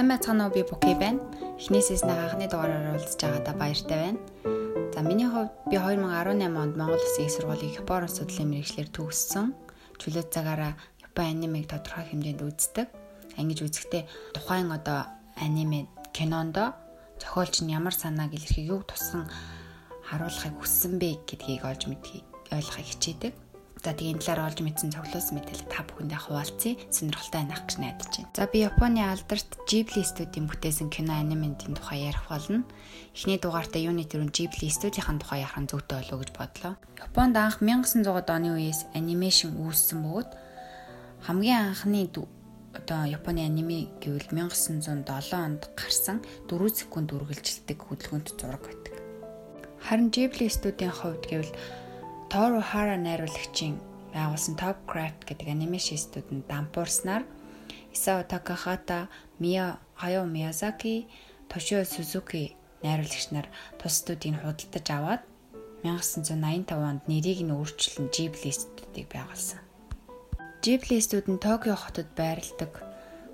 Сайн байцгаана уу би Буки байна. Эхний сизнэ анхны дугаараар уулзж байгаадаа баяртай байна. За миний хувьд би 2018 онд Монгол Улсын их сургуулийн Япон судлалын мэрэгчлэр төгссөн. Чөлөө цагаараа Япон анимыг тодорхой хэмжээнд үздэг. Ангиж үзэхдээ тухайн одоо аниме кинондо зохиолч нь ямар санааг илэрхийг юу тусган харуулахыг хүссэн бэ гэдгийг олж мэдхийг ойлгохыг хичээдэг. За тийм талаар олж мэдсэн цоглуулсан мэдээлэл та бүхэндээ хуваалцъя. Сонирхолтой байх гэж найдаж байна. За би Японы алдарт Ghibli студийн бүтээсэн кино аниментийн тухай ярих болно. Эхний дугаартаа юуны төрүн Ghibli студийн тухай ярих нь зүйтэй болов уу гэж бодлоо. Японд анх 1900-ад оны үеэс анимашн үүссэн бөгөөд хамгийн анхны одоо Японы аниме гэвэл 1907 онд гарсан 4 секунд үргэлжилдэг хөдөлгөөнт зураг байдаг. Харин Ghibli студийн хувьд гэвэл Toru Hara найруулагчийн байгуулсан Top Craft гэдэг анимашн студид дампуурснаар Исао Такахата, Мия Хаяо Миязаки, Тошио Сузуки найруулагч нар тус студийг худалдаж аваад 1985 онд нэрийг нь өөрчилөн Ghibli студийг байгуулсан. Ghibli студ нь Токио хотод байрладаг.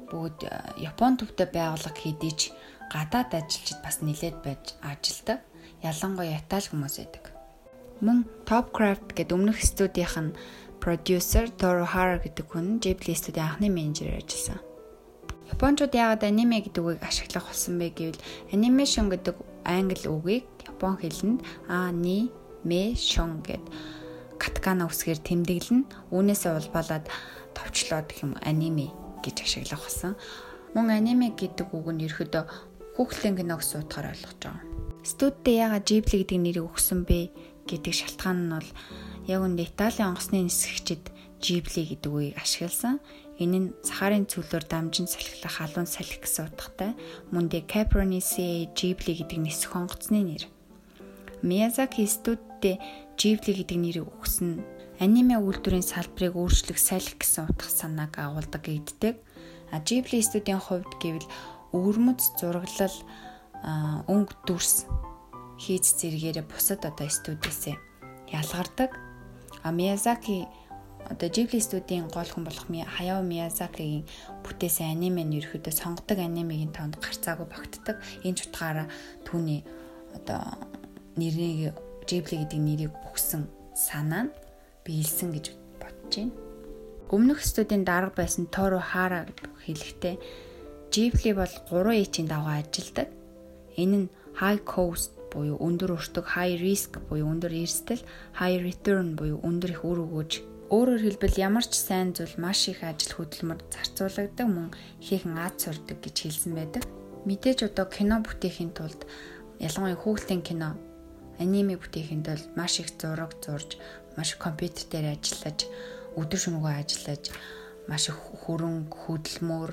Бүгд э, Япон төвтэй байгууллага хийдий ч гадаад ажилчид бас нилээд байж ажилдаг. Ялангуяа Итали хүмүүс байдаг. Мөн Topcraft гэдэг өмнөх студийнх нь продюсер Toru Hara гэдэг хүн Ghibli студийн анхны менежер ажилласан. Япончууд яагаад аниме гэдэг үгийг ашиглах болсон бэ гэвэл анимашн гэдэг англи үгийг япон хэлэнд ани ме шон гэд каткана үсгээр тэмдэглэн үүнээсээ улбалаад товчлоод юм аниме гэж ашиглах болсон. Мөн аниме гэдэг үг нь ерөөдөө хүүхдийн кино гэсэн утгаар ойлгож байгаа. Студид яагаад Ghibli гэдэг нэрийг өгсөн бэ гэдэг шалтгаан нь бол яг үнд Италийн онгоцны нисгэгчид Ghibli гэдэг үгийг ашигласан. Энэ нь сахарын цөлөөр дамжин салхилах халуун салхи гэсэн утгатай. Мөн дэ Caproniceae Ghibli гэдэг нисэх онгоцны нэр. Miyazaki студид Ghibli гэдэг нэрийг өгсөн аниме үйлдвэрийн салбарыг өөрчлөх салхи гэсэн утга санааг агуулдаг гэддэг. А Ghibli студийн хувьд гэвэл өвөрмөц зураглал өнгө дүрс хийж зэрэгээрээ бусад одоо студиэсээ ялгардаг. А Миязаки одоо Ghibli студийн гол хүн болох Хаяо Миязакигийн бүтээсэн аниме нь ерөөдөө сонгодог анимегийн тоонд гарцаагүй багтдаг. Энэ ч утгаараа түүний одоо нэрийг Ghibli гэдэг нэрийг өгсөн санаа нь биелсэн гэж бодож байна. Өмнөх студийн дарга байсан Toru Hara хэлэхдээ Ghibli бол 3 H-ийн даваа ажилладаг. Энэ нь High Coast буюу өндөр өртөг high risk буюу өндөр эрсдэл, high return буюу өндөр их үр өгөөж Өөрөөр хэлбэл ямар ч сайн зүйл маш их ажил хөдөлмөр зарцуулагддаг мөн ихээхэн аз сурдаг гэж хэлсэн байдаг. Мэдээж одоо кино бүтээхийн тулд ялангуяа хүүхдийн кино, аниме бүтээхийн тулд маш их зураг зурж, маш компьютер дээр ажиллаж, өдөр шөнөгүй ажиллаж, маш их хөрөнгө, хөдөлмөр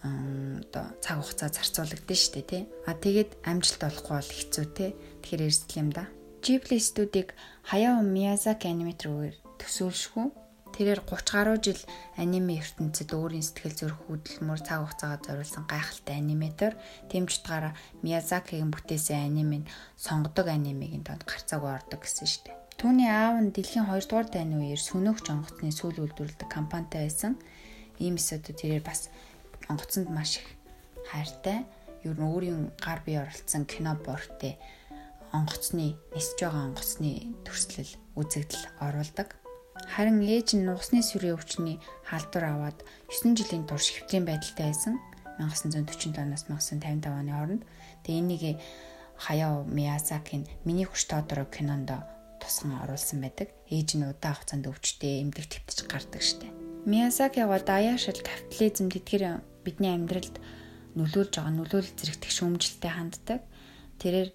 одоо цаг хугацаа зарцуулагдсан шүү дээ тий. А тэгээд амжилт олохгүй бол хэцүү тий. Тэгэхээр эрсдэл юм да. Ghibli студийг Хаяо Миязаки аниматороор төсөөлшгүй. Тэрээр 30 гаруй жил аниме ертөнцид өөрийн сэтгэл зүрх хөдөлмөр цаг хугацаагаа зориулсан гайхалтай аниматор. Тэмч утгаараа Миязакигийн бүтээсэн аниме нь сонгодог анимегийн донд гарцаагүй ордог гэсэн шүү дээ. Түүний аав нь дэлхийн 2 дугаар дайны үеэр сүнөөх жонгоцны сүүл үйлдвэрлэдэг компанитай байсан. Ийм эсэдүүд тэрээр бас онгоцонд маш их хайртай. Юу н өөрийн гар бие оролцсон кино бортой онгоцны нисж байгаа онгоцны төрслөл үзэгдэл оруулдаг. Харин ээж нь нугасны сүрийн өвчний халдвар аваад 9 жилийн турш хэвтрийн байдалтай байсан. 1947-оос 1955 оны хооронд. Тэгээ энийг Хаяо Миязакийн Миний хүч тоодороо кинонд тусган оруулсан байдаг. Ээж нь удаан хугацаанд өвчтэй эмнэлэг твтэж гардаг штеп. Миязакига даяашил капитализм тэтгэр бидний амьдралд нөлөөлж байгаа нөлөөлөл зэрэгтэх шүүмжлэлтэй ханддаг. Тэрээр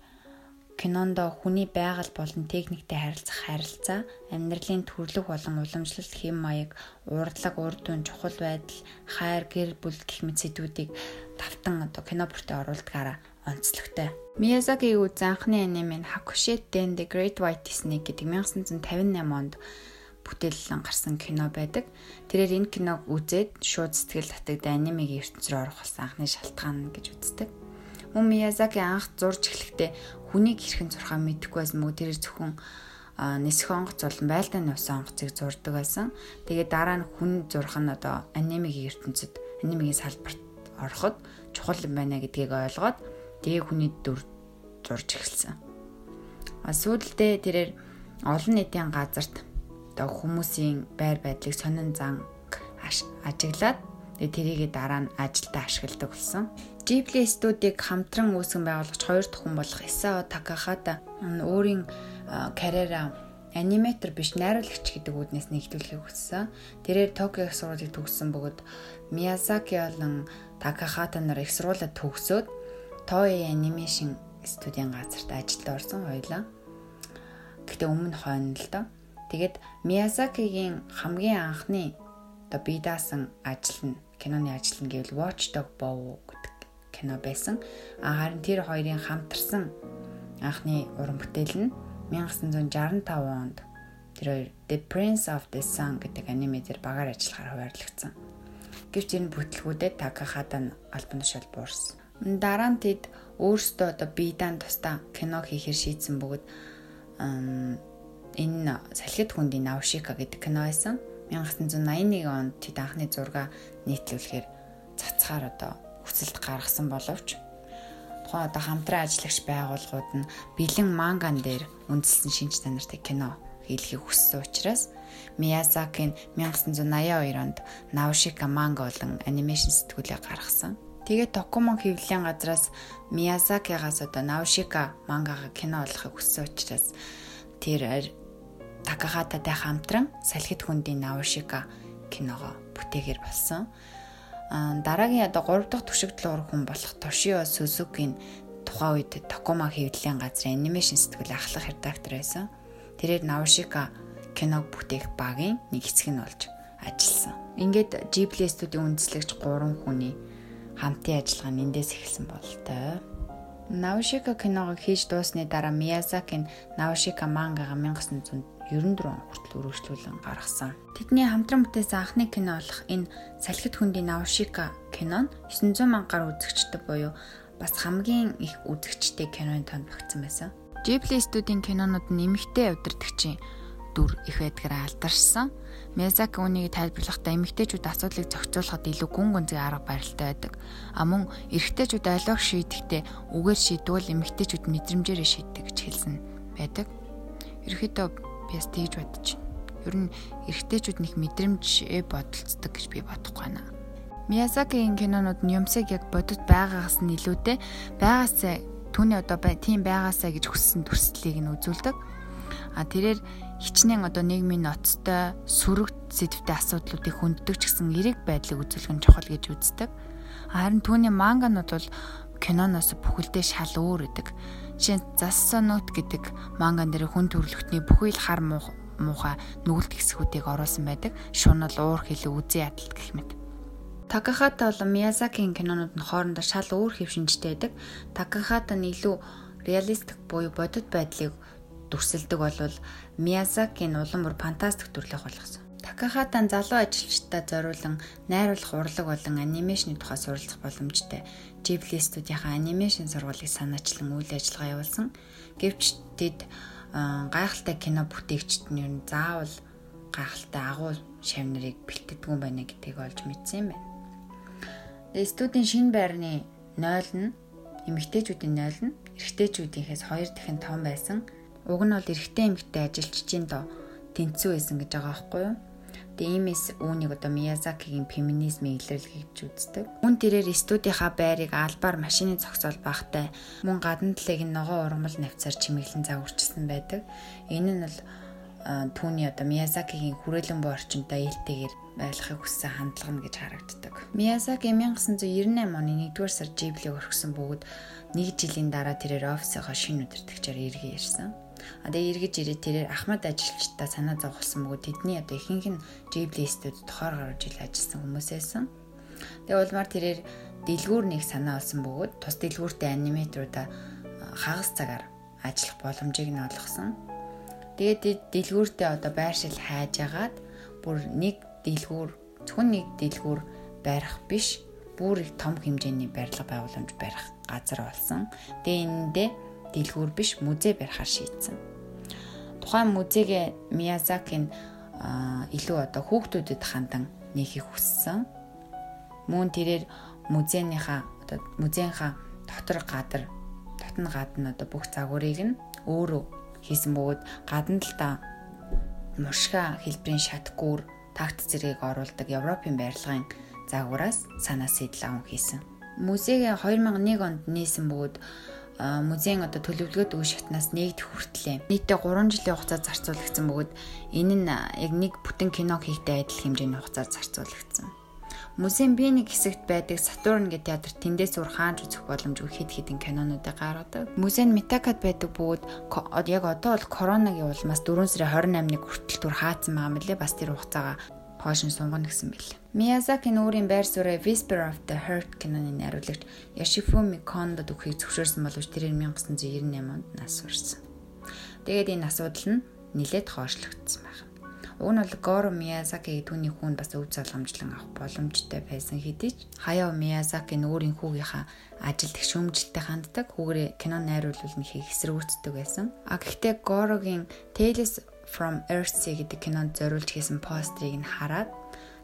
кинонд хүний байгаль болон техниктэй харилцах харилцаа, амьдралын төрлөх болон уламжлалт хэм маяг, урдлаг, урд түн, чухал байдал, хайр, гэр бүл гэх мэт сэдвүүдийг тавтан одоо кино бүртээ оруулдгаараа онцлогтой. Миязаки үзэн анхны аниме нь Hakushin The Great White Snake гэдэг 1958 онд бүтээлэн гарсан кино байдаг. Тэрээр энэ киног үзээд шууд сэтгэл татагд анимегийн ертөнц рүү орох болсон анхны шалтгаан гэж үздэг. Мөн Миязаки анх зурж эхлэхдээ хүнийг хэрхэн зурхаа мэдэхгүй байсан мөг тэрээр зөвхөн нисэх онгоц болон байлдааны ус онгоцыг зурдаг байсан. Тэгээд дараа нь хүн зурх нь одоо анимегийн ертөнцид анимегийн салбарт ороход чухал юм байна гэдгийг ойлгоод тэгээ хүний дүр зурж эхэлсэн. А сүүлдээ тэрээр олон нийтийн газарт одоо хүмүүсийн байр байдлыг сонин зан ажиглаад тэрийг дараа нь ажилдаа ашигладаг болсон. Ghibli студийг хамтран үүсгэн байгуулагч хоёр хүн болох Isao Takahata өөрийн карьераа аниматор биш найруулагч гэдэг үднээс нэгдүүлэхийг хүссэн. Тэрээр Токио их сургуулийг төгссөн бөгөөд Miyazaki болон Takahata нар их сургуулаа төгсөөд Toei Animation студийн газарт ажилд орсон хоёлаа. Гэхдээ өмнө хойно л доо. Тэгээд Miyazaki-гийн хамгийн анхны одоо бие даасан ажил нь киноны ажил нь гэвэл Watchdog Bow гэдэг кино байсан. А харин тэр хоёрын хамтарсан анхны уран бүтээл нь 1965 онд тэр хоёр The Prince of the Sun гэдэг аниме дээр багаар ажиллахаар хуваарлагдсан. Гэвч энэ бүтлгүүдэд Такахата нь албан тушаал буурсан. Дараа нь тэд өөрсдөө одоо биедан тусдаа кино хийхээр шийдсэн бөгөөд энэ салхид хүндийн Наушика гэдэг кино байсан. 1981 онд тэд анхны зураг нийтлүүлэхээр цацхаар одоо хүсэлт гаргасан боловч тухайн одоо хамтран ажиллагч байгууллагууд нь бэлэн манган дээр үндэслэн шинж чанартай кино хийлгийг хүссэн учраас Миязаки нь 1982 онд Наушика манга болон анимашн сэтгүүлээ гаргасан. Тэгээд Токумон хэвлэлийн газраас Миязакигаас одоо Наушика мангага кино олохыг хүссэн учраас тэр Такахататай хамтран салхит хүндийн Наушика киногоо бүтээгээр болсон дараагийн одоо 3 дахь түшигдэл уур хүн болох Тошио Сузукийн тухайн үед Токома хэвлэлийн газрын анимашн сэтгүүл ахлах редактор байсан. Тэрээр Наушика киног бүтээх багийн нэг хэсэг нь болж ажилласан. Ингээд Ghibli студийн үндэслэгч 3 хүний хамтын ажиллагаа нь эндээс эхэлсэн болтой. Наушика киногоо хийж дуусны дараа Миязаки нь Наушика мангага 1900 94 он хүртэл үргэлжлүүлэн гаргасан. Тэдний хамтран бүтээсэн анхны кино болох энэ Салхит хөндийн Наушика кино нь 900 мянгаар үзэгчтэй буюу бас хамгийн их үзэгчтэй киноны тоонд багтсан байсан. Ghibli студийн кинонууд нэмэгтэй удирдагчийн дүр их байдгаараа алдаршсан. Мязаки үнийг тайлбарлахдаа эмэгтэйчүүд асуудлыг зохицуулахад илүү гүн гүнзгий арга барилтай байдаг. А мөн эрэгтэйчүүд олиог шийдэхдээ үгээр шийдвэл эмэгтэйчүүд мэдрэмжээрээ шийддэг гэж хэлсэн байдаг. Ерөнхийдөө бас тэгж бодож байна. Ер нь эрэгтэйчүүд нэг мэдрэмж бодолцдог гэж би бодохгүй байна. Миязакигийн кинонууд нь юмсыг яг бодит байгаагаас нь илүүтэй байгаасаа түүний одоо тийм байгаасаа гэж хүссэн төрслийг нь үзүүлдэг. А тэрээр хичнээн одоо нийгмийн ноцтой сөрөг сэдвтэй асуудлуудыг хүнддэг ч гэсэн эрэг байдлыг үзүүлэх нь чухал гэж үздэг. Харин түүний манганууд бол киноноос бүхэлдээ шал өөр гэдэг. Жишээ нь Зассонот гэдэг манган дээр хүн төрөлхтний бүхий л хар муухай нүгэлт хэсгүүдийг оруулсан байдаг. Шунал, уур хилээ, үзий ядалт гэх мэт. Такахата болон Миязакигийн кинонууд нь хоорондоо шал өөр хэв шинжтэй байдаг. Такахата нь илүү реалистик буюу бодит байдлыг дүрсэлдэг болвол Миязаки нь улам бүр фантастик төрлөх болгосон. Такахатан залуу ажилчдад зориулан найруулах урлаг болон анимашны тухай суралцах боломжтой. Ghibli студийнхаа анимашн сургуулийг санаачлан үйл ажиллагаа явуулсан. Гэвч тэд гайхалтай кино бүтээгчд нь ер нь заавал гайхалтай агуу шавнарыг бэлтгэдэггүй байна гэдгийг олж мэдсэн юм байна. Тэгээ студийн шинэ байрны 0 нь эмэгтэйчүүдийн 0 нь эрэгтэйчүүдийнхээс 2 дахин том байсан. Уг нь бол эрэгтэй эмэгтэй ажилчдын доо тэнцүү байсан гэж байгаа байхгүй юу? Тэгээ иймээс үүнийг одоо Миязакигийн феминизмын илэрлэл гэж үздэг. Мөн тэрээр студийнхаа байрыг албаар машины зогсоол багтай мөн гадна талыг ногоо ургамал навцаар чимэглэн загварчсан байдаг. Энэ нь бол түүний одоо Миязакигийн хүрээлэн буй орчинтой ээлтэйгээр байлгахыг хүссэн хандлага нь гэж харагддаг. Миязаки 1998 оны 1-р сар Ghibli өргөсөн бөгөөд нэг жилийн дараа тэрээр офисынхоо шинэ удирдагчаар эргээ ирсэн. Одоо эргэж ирээд тэрээр Ахмад ажилчдаа санаа зовхолсон бөгөөд тэдний одоо ихэнх нь студид тохоор гарч ил ажилласан хүмүүсээсэн. Тэгээ улмаар тэрээр дэлгүүр нэг санаа олсон бөгөөд тус дэлгүүртэй аниматоруудаа хагас цагаар ажиллах боломжийг нь олгосон. Тэгээд дэлгүүртээ одоо байршил хайж агаад бүр нэг дэлгүүр зөвхөн нэг дэлгүүр барих биш бүр их том хэмжээний барилга байгууламж барих газар болсон. Тэгээ энэндээ дэлгүүр биш музей барихаар шийдсэн. Тухайн музейг Миязаки нь илүү одоо хүүхдүүдэд хандан нээхийг хүссэн. Мөн тэрээр музейнийхаа одоо музейнхаа дотор гадар дотн гадна одоо бүх загварыг нь өөрөө хийсэн бөгөөд гадна талдаа мушга хэлбэрийн шатгүүр такт зэргийг оруулдаг Европын барилгын загвараас санаа сэтэл аван хийсэн. Музейгээ 2001 онд нээсэн бөгөөд музейн одоо төлөвлөгөөт үе шатнаас нэгдэх хүртлээ. Нийтдээ 3 жилийн хугацаа зарцуулагдсан бөгөөд энэ нь яг нэг бүтэн кино хийхдээ адил хэмжээний хугацаар зарцуулагдсан. Музейн би нэг хэсэгт байдаг Сатурн гэдэг театр тэндээс үр хаанч үзэх боломжгүй хэд хэдэн кинонуудыг гаргадаг. Музейн Метакад байдаг бөгөөд яг одоо бол коронагийн улмаас 4 сарын 28-ны хүртэл түр хаацсан байгаа мөлий бас тэр хугацаагаа хойшин сунгана гэсэн бэл. Миязакийн өөрийн байр сууриа Whisper of the Heart киноны найруулагч Yoshifumi Kondo дөхийг зөвшөөрсөн боловч тэрээр 1998 онд нас урсан. Тэгээд энэ асуудал нь нилээд хоошлогдсон байна. Уг нь бол Горо Миязаки түүний хүүн бас өв залгамжлан авах боломжтой байсан хэдий ч Хаяо Миязаки өөрийн хүүгийнхаа ажилд их шүүмжлэлтэй ханддаг хүүгээрээ кино найруулал нь хийх эсрэгүүцдэг байсан. А гэхдээ Горогийн Tales from Earth гэдэг кинонд зориулж хийсэн постерыг нь хараад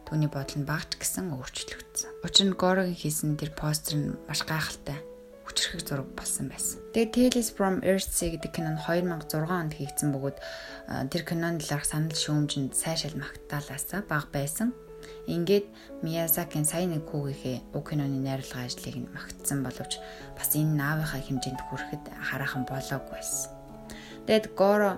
түүний бодол нь багч гисэн өөрчлөгдсөн. Учир нь Горогийн хийсэн тэр постэр нь маш гайхалтай хүчрхэг зураг болсон байсан. Тэгээ Tales from Earth гэдэг кино нь 2006 онд хийгдсэн бөгөөд тэр киноны талаарх санал шүүмжинд сайшаал магтаалаасаа баг байсан. Ингээд Миязакийн сая нэг хүүгийнхээ уг киноны найруулга ажлыг нь магтсан боловч бас энэ наавынхаа хэмжээнд хүрэхэд хараахан болоогүй байсан. Тэгэд Горо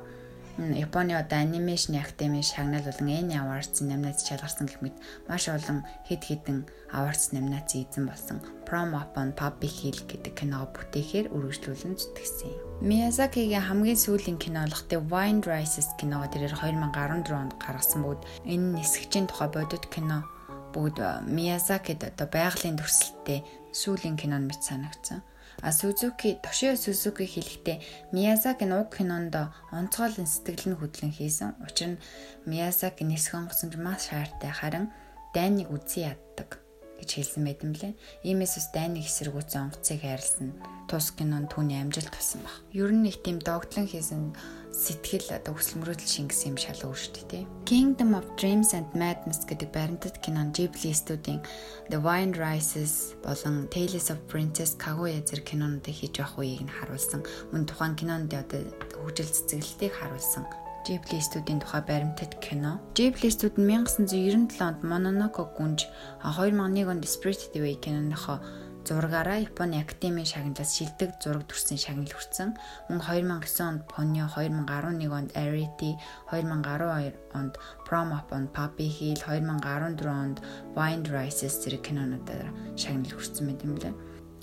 Японы одоо анимашны академийн шагнал болон Annie Awards номинаци шалгарсан гэх мэт маш олон хэд хэдэн awards номинаци эзэн болсон Prom Upon Puppy Hill гэдэг киног бүтээхээр үргэлжлүүлэн зүтгэсэн. Miyazaki-гийн хамгийн сүүлийн кино болох The Wind Rises киного тэрээр 2014 онд гаргасан бөгөөд энэ нисгчийн тухай бодит кино бүгд Miyazaki-д одоо байгалийн төрсөлттэй сүүлийн кино нь мэт санагдсан. А Сузуки Тошио Сузуки хэлэхдээ Миязаки нь уг кинонд онцгойлон сэтгэл нь хөдлөн хийсэн. Учир нь Миязаки нисэх онгоцсон маш шаартай харин дайныг үзий яддаг гэж хэлсэн байт юм лээ. Иймээс бас дайны эсэргүүцэн онгоцыг хайрлсан. Тус кинонд түүний амжилт тусан баг. Ер нь их тийм догтлон хийсэн сэтгэл одоо хүсэл мөрөөдөл шингэсэн юм шал өөр шүү дээ. Kingdom of Dreams and Madness гэдэг баримтат кинон Ghibli студийн The Wind Rises болон Tales of Princess Kaguya зэрэг кинонуудыг хийж явах үеийг нь харуулсан. Мөн тухайн кинонд одоо хөгжил цэцгэлтийг харуулсан. Ghibli студийн тухай баримтат кино. Ghibli студ нь 1997 онд Mononoke гүнж 2001 онд Spirited Away киноныхоо зургаараа Японы академийн шагналаас шилдэг зураг төрсэн шагнал хүртсэн. Мөн 2009 онд Ponyo, 2011 онд Arity, 2012 онд Prom Upon Puppy Hill, 2014 онд Wind Rises зэрэг кинонуудаар шагнал хүртсэн байт юм лээ.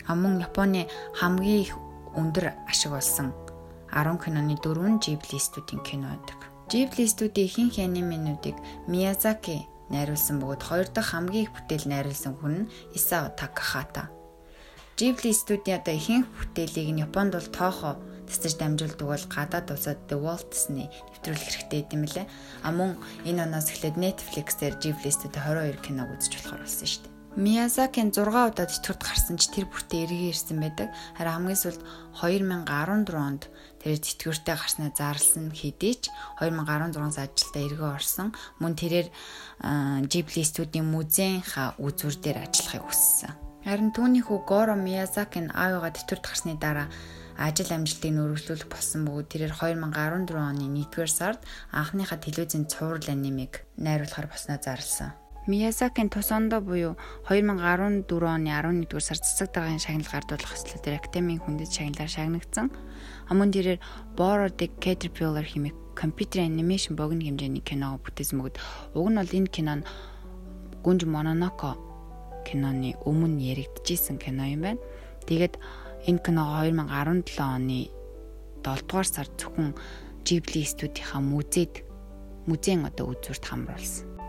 Мөн Японы хамгийн их өндөр ашиг болсон 10 киноны дөрөв нь Ghibli студийн кино байдаг. Ghibli студийн ихэнх анименуудыг Miyazaki найруулсан бөгөөд хоёр дахь хамгийн их бүтээл найруулсан хүн нь Isao Takahata. Ghibli студийн одоо ихэнх бүтээлийг нь Японд бол тоохо тасарч дамжуулдаг бол гадаад улсад The Walt Disney нэвтрүүлэх хэрэгтэй юм лээ. А мөн энэ оноос эхлээд Netflix дээр Ghibli студийн 22 киног үзэж болохоор болсон шүү дээ. Миязакийн 6 удаа тэтгэврт гарсан ч тэр бүртээ эргээ ирсэн байдаг. Харин хамгийн сүүлд 2014 онд тэр тэтгэвртээ гарснаа зарлсан хэдий ч 2016 ажилдаа эргээ орсон. Мөн тэрээр Ghibli студийн музейнхаа үзүүр дээр ажиллахыг хүссэн. Харин түүний хүү Горо Миязаки нь аавыгаа тэтгэврт гарсны дараа ажил амжилтыг нөрөглүүлэх болсон бөгөөд тэрээр 2014 оны 1-р сард анхныхаа телевизийн цуврал анимыг найруулахаар босноо зарласан. Миязакийн Тусондо буюу 2014 оны 11-р сард цэцэг дагааны шагнал гардуулах хэсгээр академийн хүндэт шагналаар шагнагдсан. Амун тэрээр Boro the Caterpillar хэмээх компьютер анимашн богино хэмжээний киног бүтээсэн бөгөөд уг нь бол энэ кино нь Гүнж Мононоко киноны өмнө яригдчихсэн кино юм байна. Тэгээд энэ кино 2017 оны 7 дугаар сард зөвхөн Ghibli студийнхаа музейд музейн одоо үзүүрт хамруулсан.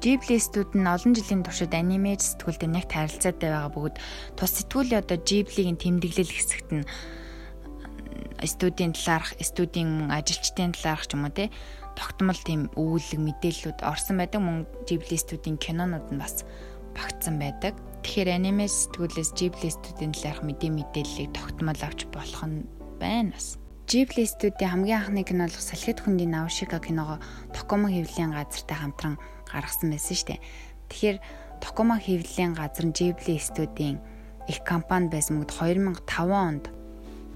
Ghibli студ нь олон жилийн туршид анимеж сэтгүүлтэй нэг харилцаатай байгаа бөгөөд тус сэтгүүлийн одоо Ghibli-гийн тэмдэглэл хэсэгт нь студийн талаарх, студийн ажилчдын талаарх ч юм уу те тогтмол тийм өгүүлэг мэдээллүүд орсон байдаг. Мөн Ghibli студийн кинонууд нь бас багтсан байдаг. Тэгэхээр аниме сэтгүүлээс Ghibli студийн талаарх мэдээ мэдээллийг тогтмол авч болох нь байна бас. Ghibli студийн хамгийн анхны кино болох Салхит хүндийн Наушика киного Токомо хэвлэлийн газартай хамтран гаргасан байсан дээ. Тэгэхээр Токума хэвлэлийн газар нь Ghibli студийн их компани байсан мөгд 2005 онд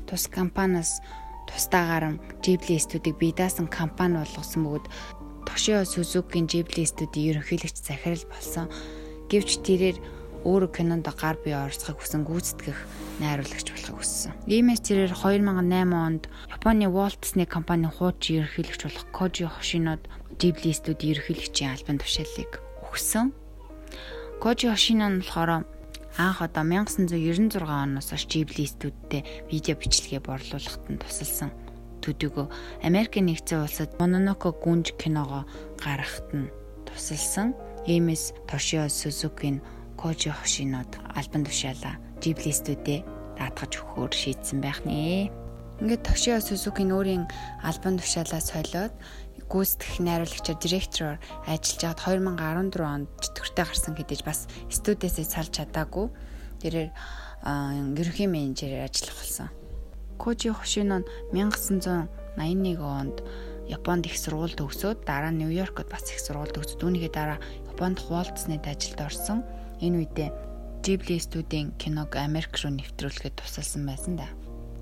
тус компаниас тусдаагаар Ghibli студийг бие даасан компани болгосон бөгөөд Тошио Сузукийн Ghibli студийн ерөнхийлөгч захирал болсон. Гэвч тэрээр өөрөө кинонд гар бие орцохыг хүсэн гүйцэтгэх найруулагч болохыг хүссэн. Иймээс тэрээр 2008 онд Японы Walt Disney компанийн хуучин ерөнхийлөгч болох Koji Hoshino-д Ghibli студийн ерөнхийлөгчийн албан тушаалыг өгсөн. Koji Hoshino нь болохоор анх одоо 1996 оноос хойш Ghibli студидтэй видео бичлэгээ борлуулахад нь тусалсан төдийгөө Америк нэгдсэн улсад Mononoke гүнж киногоо гаргахад нь тусалсан. Иймээс Тошио Сузукийн Koji Hoshino-д албан тушаалаа Ghibli студид даатгаж өгөхөөр шийдсэн байх нэ. Ингээд Тошио Сузукийн өөрийн албан тушаалаа солиод гүйцэтгэх найруулагчаар директороор ажиллаж байгаад 2014 онд чөтгөртэй гарсан гэдэж бас студиэсээ салж чадаагүй. Тэрээр ерөнхий менежерээр ажиллах болсон. Кожи Хошино нь 1981 онд Японд их сургууль төгсөөд дараа нь Нью-Йоркод бас их сургууль төгсөд үүнийгээ дараа Японд Disney-д ажилд орсон. Энэ үедээ Ghibli студийн киног Америк руу нэвтрүүлэхэд тусалсан байсан да.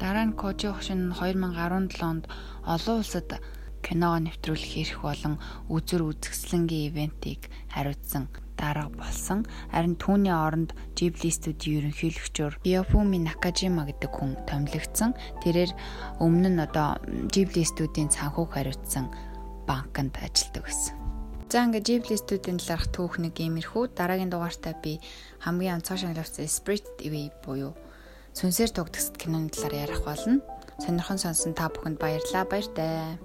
Дараа нь Кожи Хошино 2017 онд олон улсад киногоо нэвтрүүлэх эрх болон үзүр үзэсгэлэнгийн ивентийг хариуцсан дарга болсон. Харин түүний оронд Ghibli студийн ерөнхийлөгчөөр Yofuми Nakajima гэдэг хүн томилогдсон. Тэрээр өмнө нь одоо Ghibli студийн санхүүг хариуцсан банкнд ажилладаг байсан. За ингээд Ghibli студийн талаарх түүх нэг иймэрхүү. Дараагийн дугаартаа би хамгийн онцгой шагналсан Spirit Away буюу сүнсээр тогтгосд киноны талаар ярих болно. Сонирхон сонсон та бүхэнд баярлалаа. Баяртай.